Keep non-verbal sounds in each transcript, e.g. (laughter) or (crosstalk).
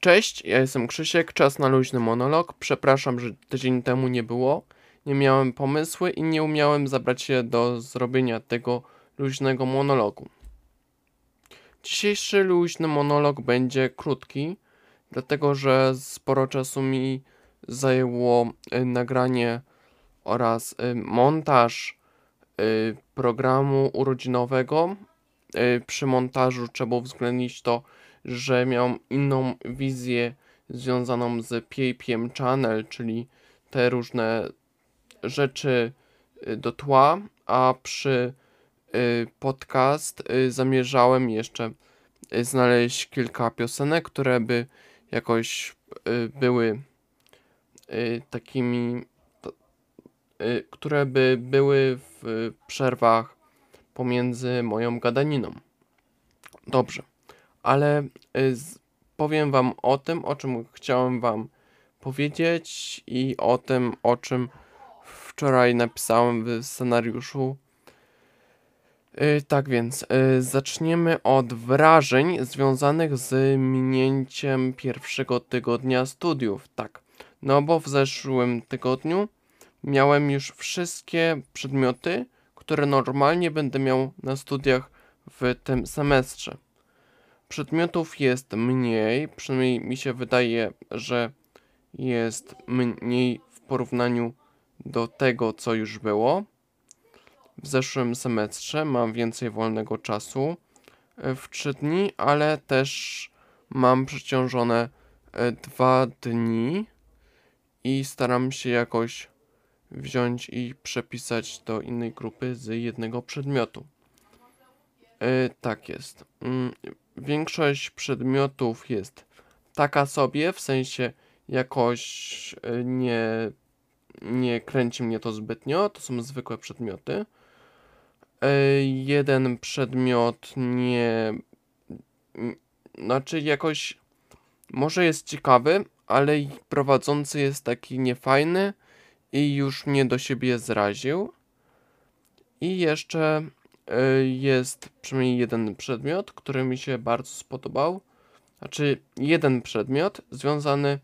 Cześć, ja jestem Krzysiek, czas na luźny monolog. Przepraszam, że tydzień temu nie było. Nie miałem pomysły i nie umiałem zabrać się do zrobienia tego luźnego monologu. Dzisiejszy luźny monolog będzie krótki, dlatego że sporo czasu mi zajęło y, nagranie oraz y, montaż y, programu urodzinowego. Przy montażu trzeba uwzględnić to, że miałem inną wizję związaną z PAPM Channel, czyli te różne rzeczy y, do tła, a przy y, podcast y, zamierzałem jeszcze znaleźć kilka piosenek, które by jakoś były takimi, które by były w przerwach pomiędzy moją gadaniną. Dobrze, ale y, powiem Wam o tym, o czym chciałem Wam powiedzieć i o tym, o czym wczoraj napisałem w scenariuszu. Y, tak więc, y, zaczniemy od wrażeń związanych z minięciem pierwszego tygodnia studiów. Tak, no bo w zeszłym tygodniu miałem już wszystkie przedmioty, które normalnie będę miał na studiach w tym semestrze. Przedmiotów jest mniej, przynajmniej mi się wydaje, że jest mniej w porównaniu do tego, co już było. W zeszłym semestrze mam więcej wolnego czasu e, w 3 dni, ale też mam przeciążone e, dwa dni i staram się jakoś wziąć i przepisać do innej grupy z jednego przedmiotu. E, tak jest. Mm, Większość przedmiotów jest taka sobie, w sensie jakoś e, nie, nie kręci mnie to zbytnio. To są zwykłe przedmioty. E, Jeden przedmiot nie. Znaczy, jakoś. Może jest ciekawy, ale prowadzący jest taki niefajny i już mnie do siebie zraził. I jeszcze jest przynajmniej jeden przedmiot, który mi się bardzo spodobał. Znaczy, jeden przedmiot związany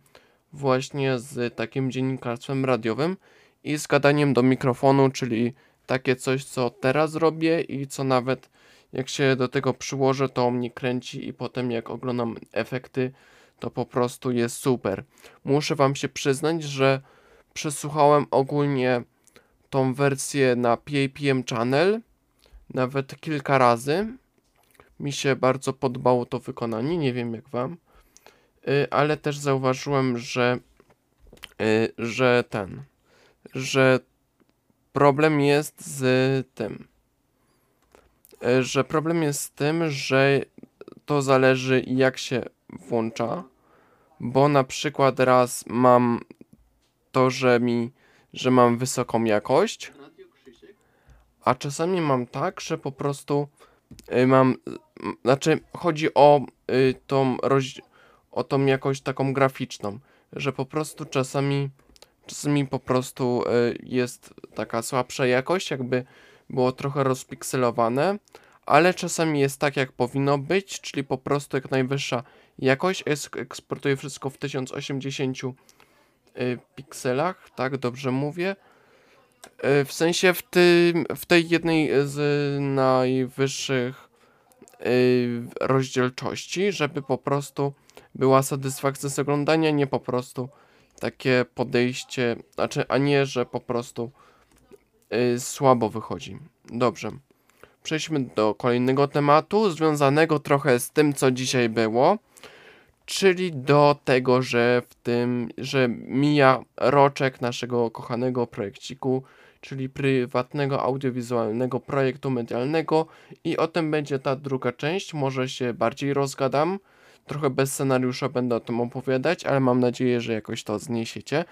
właśnie z takim dziennikarstwem radiowym i z gadaniem do mikrofonu, czyli takie coś, co teraz robię i co nawet jak się do tego przyłożę, to mnie kręci i potem jak oglądam efekty, to po prostu jest super. Muszę wam się przyznać, że przesłuchałem ogólnie tą wersję na PAPM Channel nawet kilka razy. Mi się bardzo podobało to wykonanie, nie wiem jak wam. Y, ale też zauważyłem, że, y, że ten, że problem jest z tym, y, że problem jest z tym, że to zależy jak się włącza, bo na przykład raz mam to, że mi, że mam wysoką jakość, a czasami mam tak, że po prostu y, mam, znaczy chodzi o y, tą roz, o tą jakość taką graficzną, że po prostu czasami, czasami po prostu y, jest taka słabsza jakość, jakby było trochę rozpikselowane, ale czasami jest tak, jak powinno być, czyli po prostu jak najwyższa jakość, eksportuje wszystko w 1080 y, pikselach, tak dobrze mówię. Y, W sensie w, tym, w tej jednej z najwyższych y, rozdzielczości, żeby po prostu była satysfakcja z oglądania, nie po prostu takie podejście, znaczy, a nie, że po prostu y, słabo wychodzi. Dobrze. Przejdźmy do kolejnego tematu, związanego trochę z tym, co dzisiaj było, czyli do tego, że w tym, że mija roczek naszego kochanego projekciku, czyli prywatnego audiowizualnego projektu medialnego i o tym będzie ta druga część, może się bardziej rozgadam, trochę bez scenariusza będę o tym opowiadać, ale mam nadzieję, że jakoś to zniesiecie.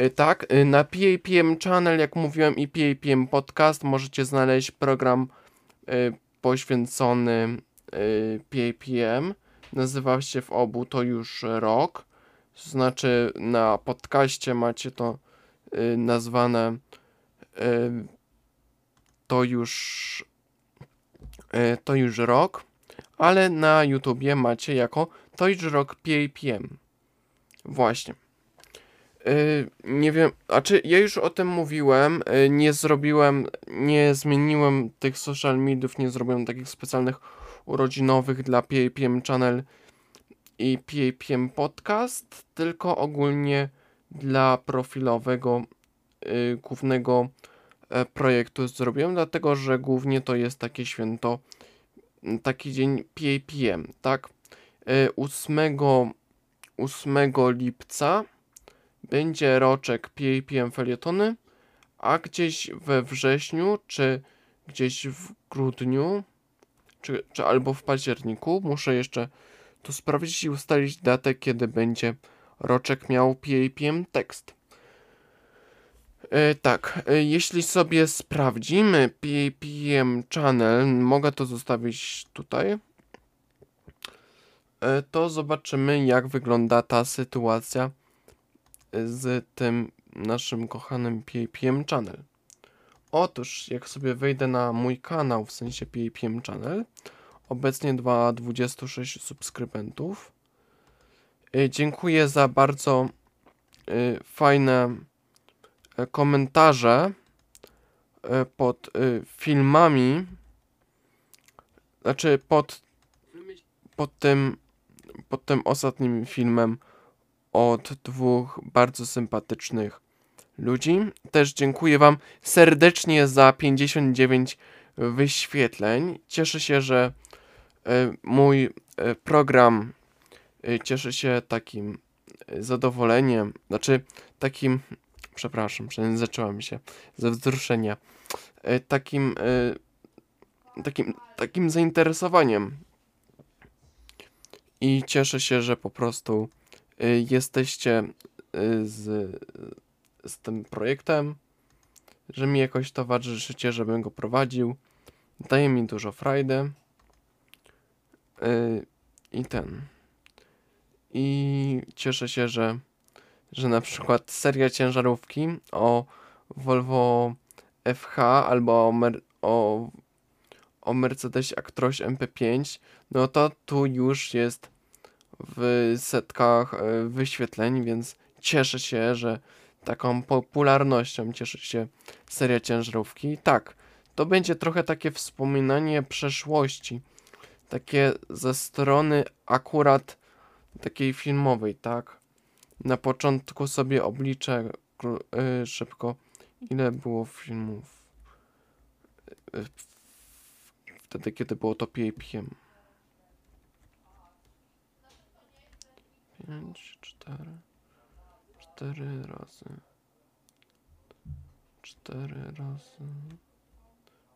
Y, Tak, y, na PAPM Channel, jak mówiłem, i PAPM Podcast możecie znaleźć program y, poświęcony PAPM. Nazywa się w obu to już rok. To znaczy na podcaście macie to y, nazwane y, to już y, to już rok, ale na YouTubie macie jako Toys Rock PAPM. Właśnie. Yy, nie wiem, a czy ja już o tym mówiłem, yy, nie zrobiłem, nie zmieniłem tych social mediów, nie zrobiłem takich specjalnych urodzinowych dla PAPM Channel i PAPM Podcast, tylko ogólnie dla profilowego yy, głównego e, projektu zrobiłem, dlatego że głównie to jest takie święto, taki dzień PAPM, tak? 8, 8 lipca będzie roczek PAPM felietony, a gdzieś we wrześniu, czy gdzieś w grudniu, czy, czy albo w październiku, muszę jeszcze to sprawdzić i ustalić datę, kiedy będzie roczek miał PAPM tekst. E, tak, e, jeśli sobie sprawdzimy PAPM channel, mogę to zostawić tutaj, e, to zobaczymy jak wygląda ta sytuacja z tym naszym kochanym PAPM Channel. Otóż, jak sobie wejdę na mój kanał, w sensie PAPM Channel, obecnie 26 subskrybentów. Y, dziękuję za bardzo y, fajne y, komentarze pod filmami, znaczy pod, pod tym pod tym ostatnim filmem od dwóch bardzo sympatycznych ludzi. Też dziękuję Wam serdecznie za 59 wyświetleń. Cieszę się, że e, mój e, program e, cieszy się takim zadowoleniem, znaczy takim, przepraszam, zaczęłam się ze wzruszenia, takim, takim, takim zainteresowaniem. I cieszę się, że po prostu jesteście z, z tym projektem, że mi jakoś towarzyszycie, żebym go prowadził. Daje mi dużo frajdy. Y, I ten. I cieszę się, że, że na przykład seria ciężarówki o Volvo FH albo o, Mer o, o Mercedesie Actros MP5, no to tu już jest w setkach e, wyświetleń, więc cieszę się, że taką popularnością cieszy się seria ciężarówki. Tak, to będzie trochę takie wspominanie przeszłości, takie ze strony akurat takiej filmowej, tak? Na początku sobie obliczę yy, szybko, ile było filmów yy, wtedy, kiedy było to PAPM. 5, 4, 4 razy, 4 razy,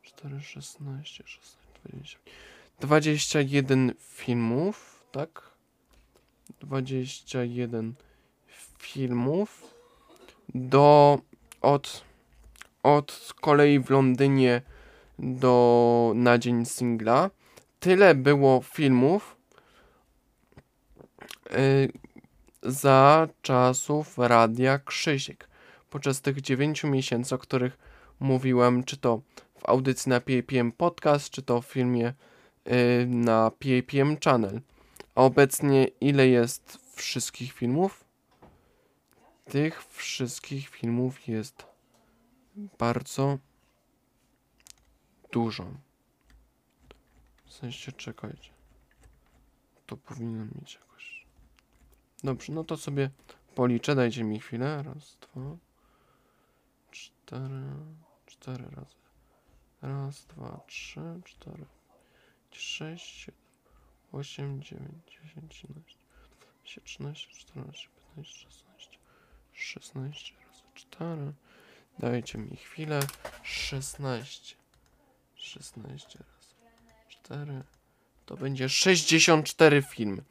4, 16, 16, 20, 21 filmów, tak? 21 filmów. Do, od, od kolei w Londynie do na dzień singla. Tyle było filmów, Y, za czasów Radia Krzysiek. Podczas tych 9 miesięcy, o których mówiłem, czy to w audycji na PAPM Podcast, czy to w filmie y, na PAPM Channel. A obecnie ile jest wszystkich filmów? Tych wszystkich filmów jest bardzo dużo. W sensie czekajcie. To powinien mieć jakoś. Dobrze, no to sobie policzę, dajcie mi chwilę. Raz, dwa, cztery, cztery razy. Raz, dwa, trzy, cztery, sześć, siedem, osiem, dziewięć, dziesięć, jedenaście, trzynaście, czternaście, piętnaście, szesnaście, szesnaście razy cztery. Dajcie mi chwilę. Szesnaście. Szesnaście razy cztery. To będzie sześćdziesiąt cztery filmy.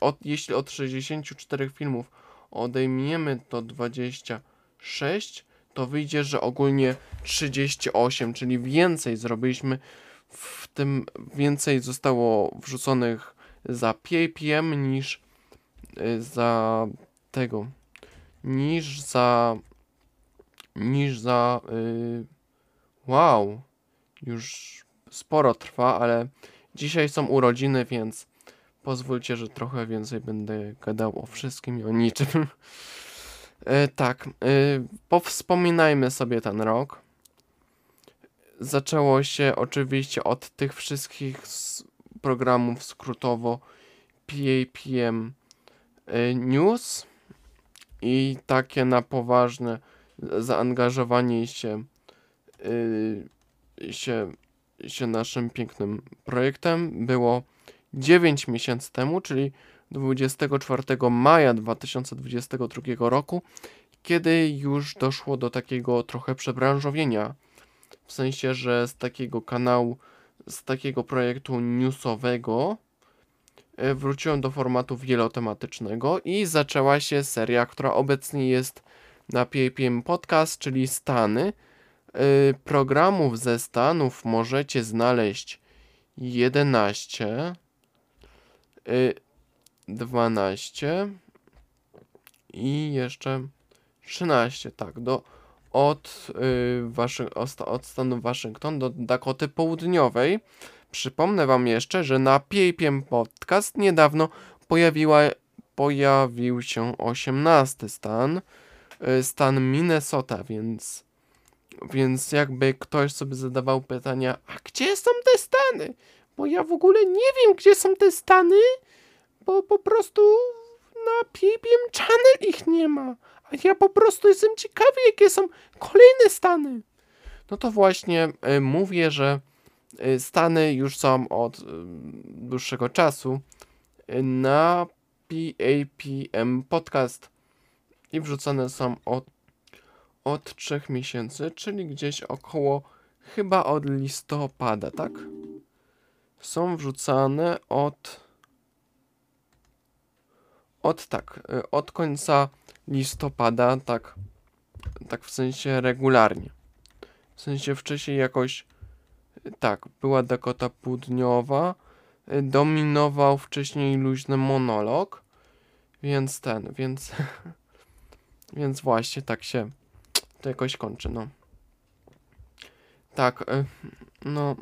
Od, jeśli od 64 filmów odejmiemy to 26, to wyjdzie, że ogólnie 38, czyli więcej zrobiliśmy, w tym więcej zostało wrzuconych za PAPM niż y, za tego, niż za niż za yy, wow, już sporo trwa, ale Dzisiaj są urodziny, więc pozwólcie, że trochę więcej będę gadał o wszystkim i o niczym. (laughs) E, tak, e, powspominajmy sobie ten rok. Zaczęło się oczywiście od tych wszystkich programów skrótowo PAPM e, News i takie na poważne zaangażowanie się, się, się naszym pięknym projektem było 9 miesięcy temu, czyli 24 maja 2022 roku, kiedy już doszło do takiego trochę przebranżowienia. W sensie, że z takiego kanału, z takiego projektu newsowego e, wróciłem do formatu wielotematycznego i zaczęła się seria, która obecnie jest na PAPM Podcast, czyli Stany. E, programów ze Stanów możecie znaleźć 11. 12 i jeszcze 13, tak, do, od, y, Waszy, od stanu Waszyngton do Dakoty Południowej. Przypomnę Wam jeszcze, że na PAPM Podcast niedawno pojawiła, pojawił się 18 stan, y, stan Minnesota, więc, więc jakby ktoś sobie zadawał pytania, a gdzie są te stany? Bo ja w ogóle nie wiem, gdzie są te stany, bo po prostu na PBM Channel ich nie ma. A ja po prostu jestem ciekawy, jakie są kolejne stany. No to właśnie y, mówię, że y, stany już są od y, dłuższego czasu na PAPM Podcast i wrzucone są od, od 3 miesięcy, czyli gdzieś około chyba od listopada, tak? Są wrzucane od od tak, y, od końca listopada, tak, tak w sensie regularnie. W sensie wcześniej jakoś, y, tak, była Dakota Południowa, y, dominował wcześniej luźny monolog, więc ten, więc, (laughs) więc właśnie tak się to jakoś kończy, no. Tak, no,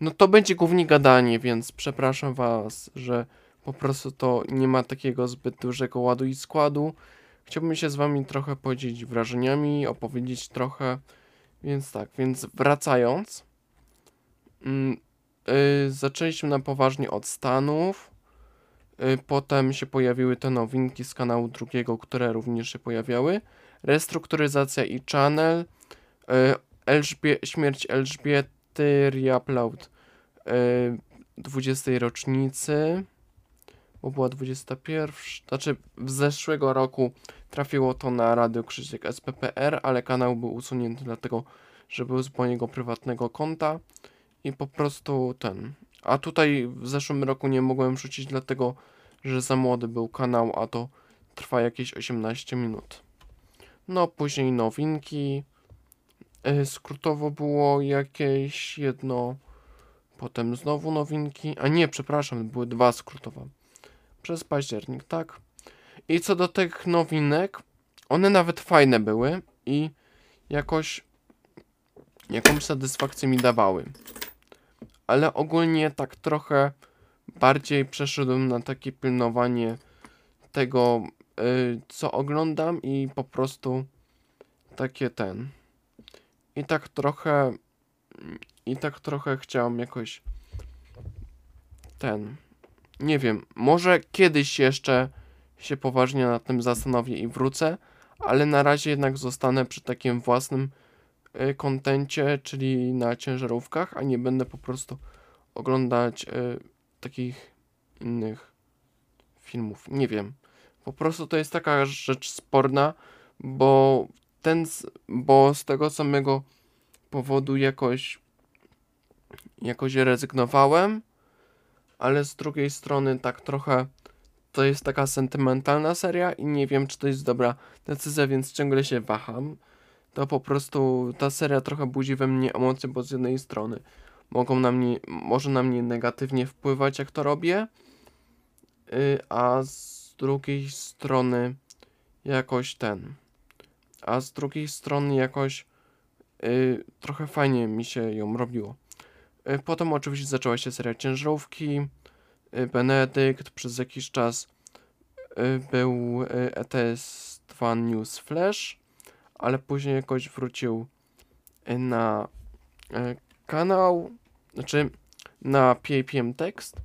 no to będzie głównie gadanie, więc przepraszam was, że po prostu to nie ma takiego zbyt dużego ładu i składu. Chciałbym się z wami trochę podzielić wrażeniami, opowiedzieć trochę. Więc tak, więc wracając. Yy, zaczęliśmy na poważnie od Stanów. Yy, potem się pojawiły te nowinki z kanału drugiego, które również się pojawiały. Restrukturyzacja i channel. Yy, Elżbie śmierć Elżbiety Riaplaut. Yy, 20. rocznicy bo była 21, znaczy w zeszłego roku trafiło to na Radio Krzysiek SPPR, ale kanał był usunięty dlatego, że był z mojego prywatnego konta i po prostu ten. A tutaj w zeszłym roku nie mogłem wrzucić dlatego, że za młody był kanał, a to trwa jakieś 18 minut. No, później nowinki. Yy, skrótowo było jakieś jedno, potem znowu nowinki. A nie, przepraszam, były dwa skrótowe przez październik, tak? I co do tych nowinek, one nawet fajne były i jakoś jakąś satysfakcję mi dawały. Ale ogólnie tak trochę bardziej przeszedłem na takie pilnowanie tego, co oglądam i po prostu takie ten. I tak trochę i tak trochę chciałem jakoś ten nie wiem, może kiedyś jeszcze się poważnie nad tym zastanowię i wrócę, ale na razie jednak zostanę przy takim własnym y, kontencie, czyli na ciężarówkach, a nie będę po prostu oglądać y, takich innych filmów. Nie wiem. Po prostu to jest taka rzecz sporna, bo ten, bo z tego samego powodu jakoś jakoś rezygnowałem ale z drugiej strony tak trochę to jest taka sentymentalna seria i nie wiem, czy to jest dobra decyzja, więc ciągle się waham. To po prostu ta seria trochę budzi we mnie emocje, bo z jednej strony mogą na mnie, może na mnie negatywnie wpływać, jak to robię, yy, a z drugiej strony jakoś ten. A z drugiej strony jakoś yy, trochę fajnie mi się ją robiło. Y, Potem oczywiście zaczęła się seria ciężarówki. y, Benedykt przez jakiś czas y, był y, ETS2 News Flash, ale później jakoś wrócił y, na y, kanał, znaczy na PAPM Text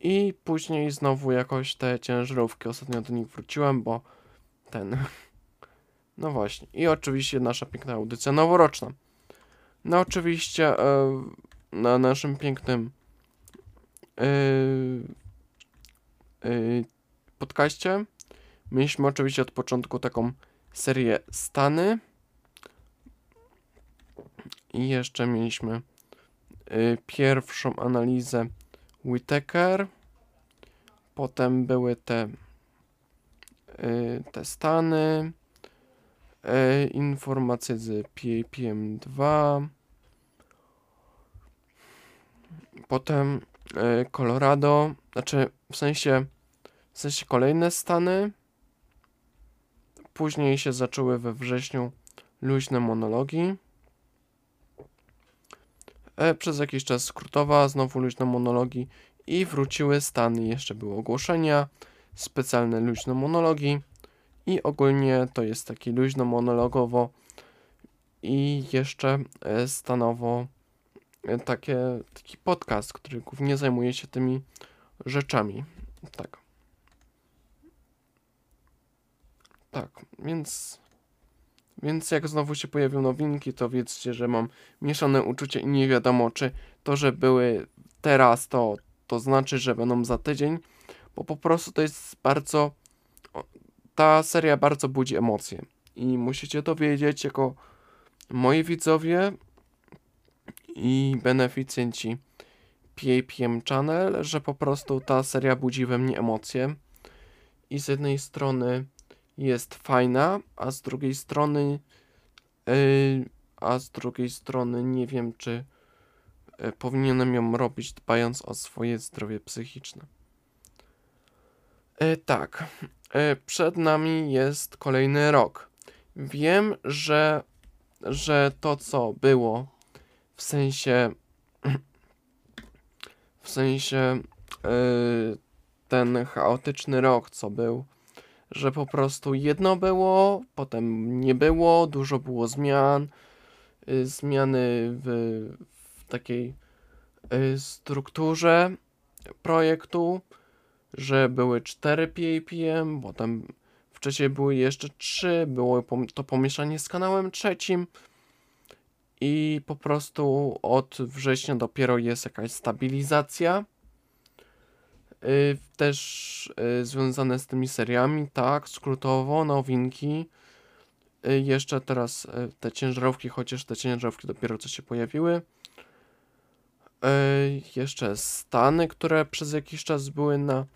i później znowu jakoś te ciężarówki, ostatnio do nich wróciłem, bo ten, (laughs) no właśnie i oczywiście nasza piękna audycja noworoczna. No oczywiście e, na naszym pięknym yy, yy, podcaście mieliśmy oczywiście od początku taką serię Stany i jeszcze mieliśmy yy, pierwszą analizę Whittaker potem były te yy, te Stany yy, informacje z PAPM2 Potem y, Colorado, znaczy w sensie, w sensie kolejne stany. Później się zaczęły we wrześniu luźne monologi. E, przez jakiś czas skrótowa, znowu luźne monologi i wróciły stany. Jeszcze były ogłoszenia, specjalne luźne monologi i ogólnie to jest taki luźno monologowo i jeszcze e, stanowo e, takie, taki podcast, który głównie zajmuje się tymi rzeczami. Tak. Tak, więc. Więc jak znowu się pojawią nowinki, to wiedzcie, że mam mieszane uczucie i nie wiadomo, czy to, że były teraz, to, to znaczy, że będą za tydzień, bo po prostu to jest bardzo. Ta seria bardzo budzi emocje. I musicie to wiedzieć jako moi widzowie, i beneficjenci PAPM Channel, że po prostu ta seria budzi we mnie emocje. I z jednej strony jest fajna, a z drugiej strony yy, a z drugiej strony nie wiem, czy yy, powinienem ją robić dbając o swoje zdrowie psychiczne. Yy, tak, przed nami jest kolejny rok. Wiem, że, że to co było w sensie w sensie ten chaotyczny rok, co był, że po prostu jedno było, potem nie było, dużo było zmian, yy, zmiany w, w takiej yy, strukturze projektu, że były 4 PAPM, potem wcześniej były jeszcze 3, było to pomieszanie z kanałem trzecim i po prostu od września dopiero jest jakaś stabilizacja. Y, też y, związane z tymi seriami, tak, skrótowo, nowinki. Y, jeszcze teraz te ciężarówki, chociaż te ciężarówki dopiero co się pojawiły. Jeszcze Stany, które przez jakiś czas były na,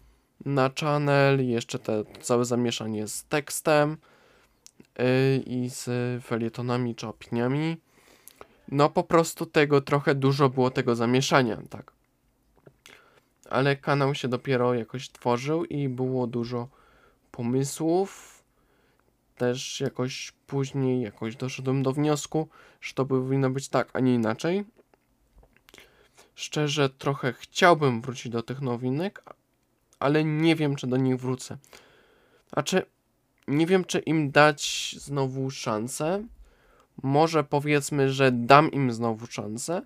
na channel. Jeszcze te całe zamieszanie z tekstem i z felietonami czy opiniami. No po prostu tego trochę dużo było tego zamieszania, tak. Ale kanał się dopiero jakoś tworzył i było dużo pomysłów. Też jakoś później jakoś doszedłem do wniosku, że to powinno być tak, a nie inaczej. Szczerze trochę chciałbym wrócić do tych nowinek, ale nie wiem, czy do nich wrócę. Znaczy, nie wiem, czy im dać znowu szansę może powiedzmy, że dam im znowu szansę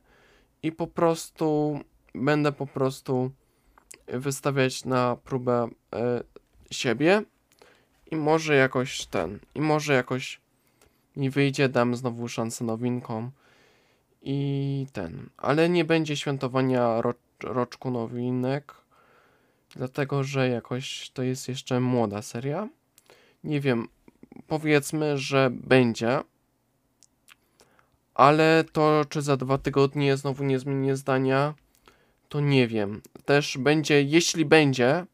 i po prostu będę po prostu wystawiać na próbę e, siebie i może jakoś ten, i może jakoś mi wyjdzie, dam znowu szansę nowinkom i ten, ale nie będzie świętowania ro, roczku nowinek, dlatego że jakoś to jest jeszcze młoda seria. Nie wiem, powiedzmy, że będzie, ale to, czy za dwa tygodnie znowu nie zmienię zdania, to nie wiem. Też będzie, jeśli będzie,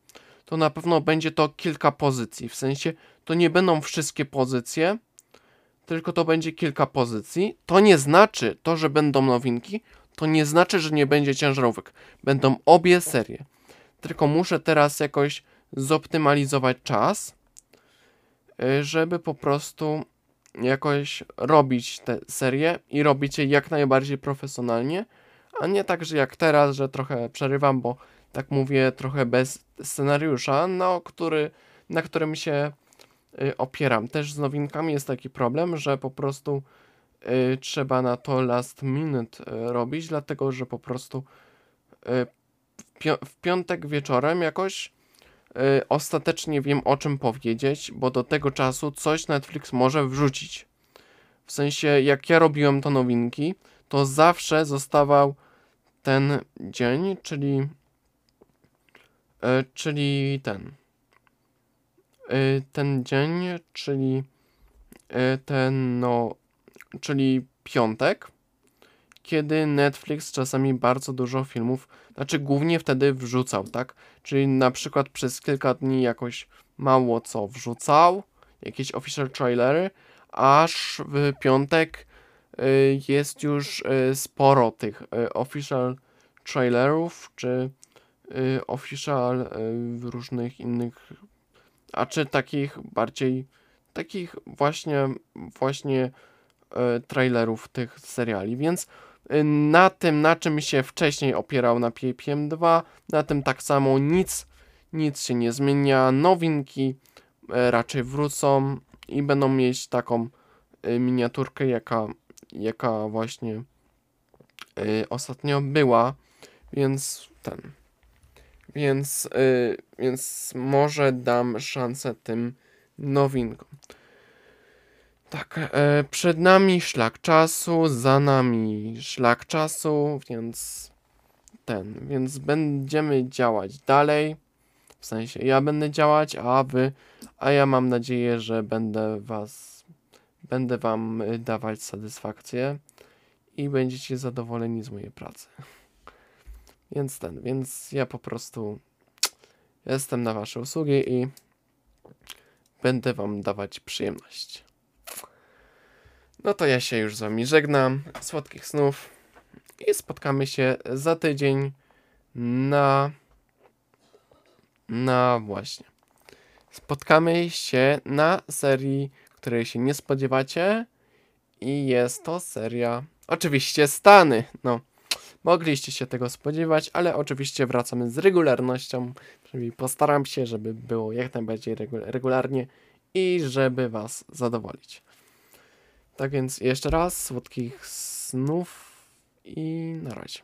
to na pewno będzie to kilka pozycji. W sensie, to nie będą wszystkie pozycje, tylko to będzie kilka pozycji. To nie znaczy, to, że będą nowinki, to nie znaczy, że nie będzie ciężarówek. Będą obie serie. Tylko muszę teraz jakoś zoptymalizować czas, y, żeby po prostu jakoś robić te serie i robić je jak najbardziej profesjonalnie, A nie tak, że jak teraz, że trochę przerywam, bo tak mówię, trochę bez scenariusza, no, który, na którym się y, opieram. Też z nowinkami jest taki problem, że po prostu y, trzeba na to last minute y, robić, dlatego że po prostu w, piątek wieczorem jakoś ostatecznie wiem o czym powiedzieć, bo do tego czasu coś Netflix może wrzucić. W sensie, jak ja robiłem to nowinki, to zawsze zostawał ten dzień, czyli e, czyli ten e, ten dzień, czyli e, ten no, czyli piątek, kiedy Netflix czasami bardzo dużo filmów, znaczy głównie wtedy wrzucał, tak? Czyli na przykład przez kilka dni jakoś mało co wrzucał, jakieś official trailery, aż w piątek jest już y, sporo tych y, official trailerów, czy y, official y, różnych innych, a czy takich bardziej, takich właśnie, właśnie y, trailerów tych seriali, więc y, na tym, na czym się wcześniej opierał na PPM 2, na tym tak samo nic, nic się nie zmienia, nowinki y, raczej wrócą i będą mieć taką y, miniaturkę, jaka, jaka właśnie y, ostatnio była, więc ten. Więc, y, więc może dam szansę tym nowinkom. Tak, e, przed nami szlak czasu, za nami szlak czasu, więc ten, więc będziemy działać dalej. W sensie ja będę działać, a wy, a ja mam nadzieję, że będę was, będę wam y, dawać satysfakcję i będziecie zadowoleni z mojej pracy. (laughs) Więc ten, więc ja po prostu jestem na wasze usługi i będę wam dawać przyjemność. No to ja się już z wami żegnam. Słodkich snów i spotkamy się za tydzień na na właśnie. Spotkamy się na serii, której się nie spodziewacie i jest to seria oczywiście Stany. No, mogliście się tego spodziewać, ale oczywiście wracamy z regularnością, czyli postaram się, żeby było jak najbardziej regu- regularnie i żeby was zadowolić. Tak więc jeszcze raz słodkich snów i na razie.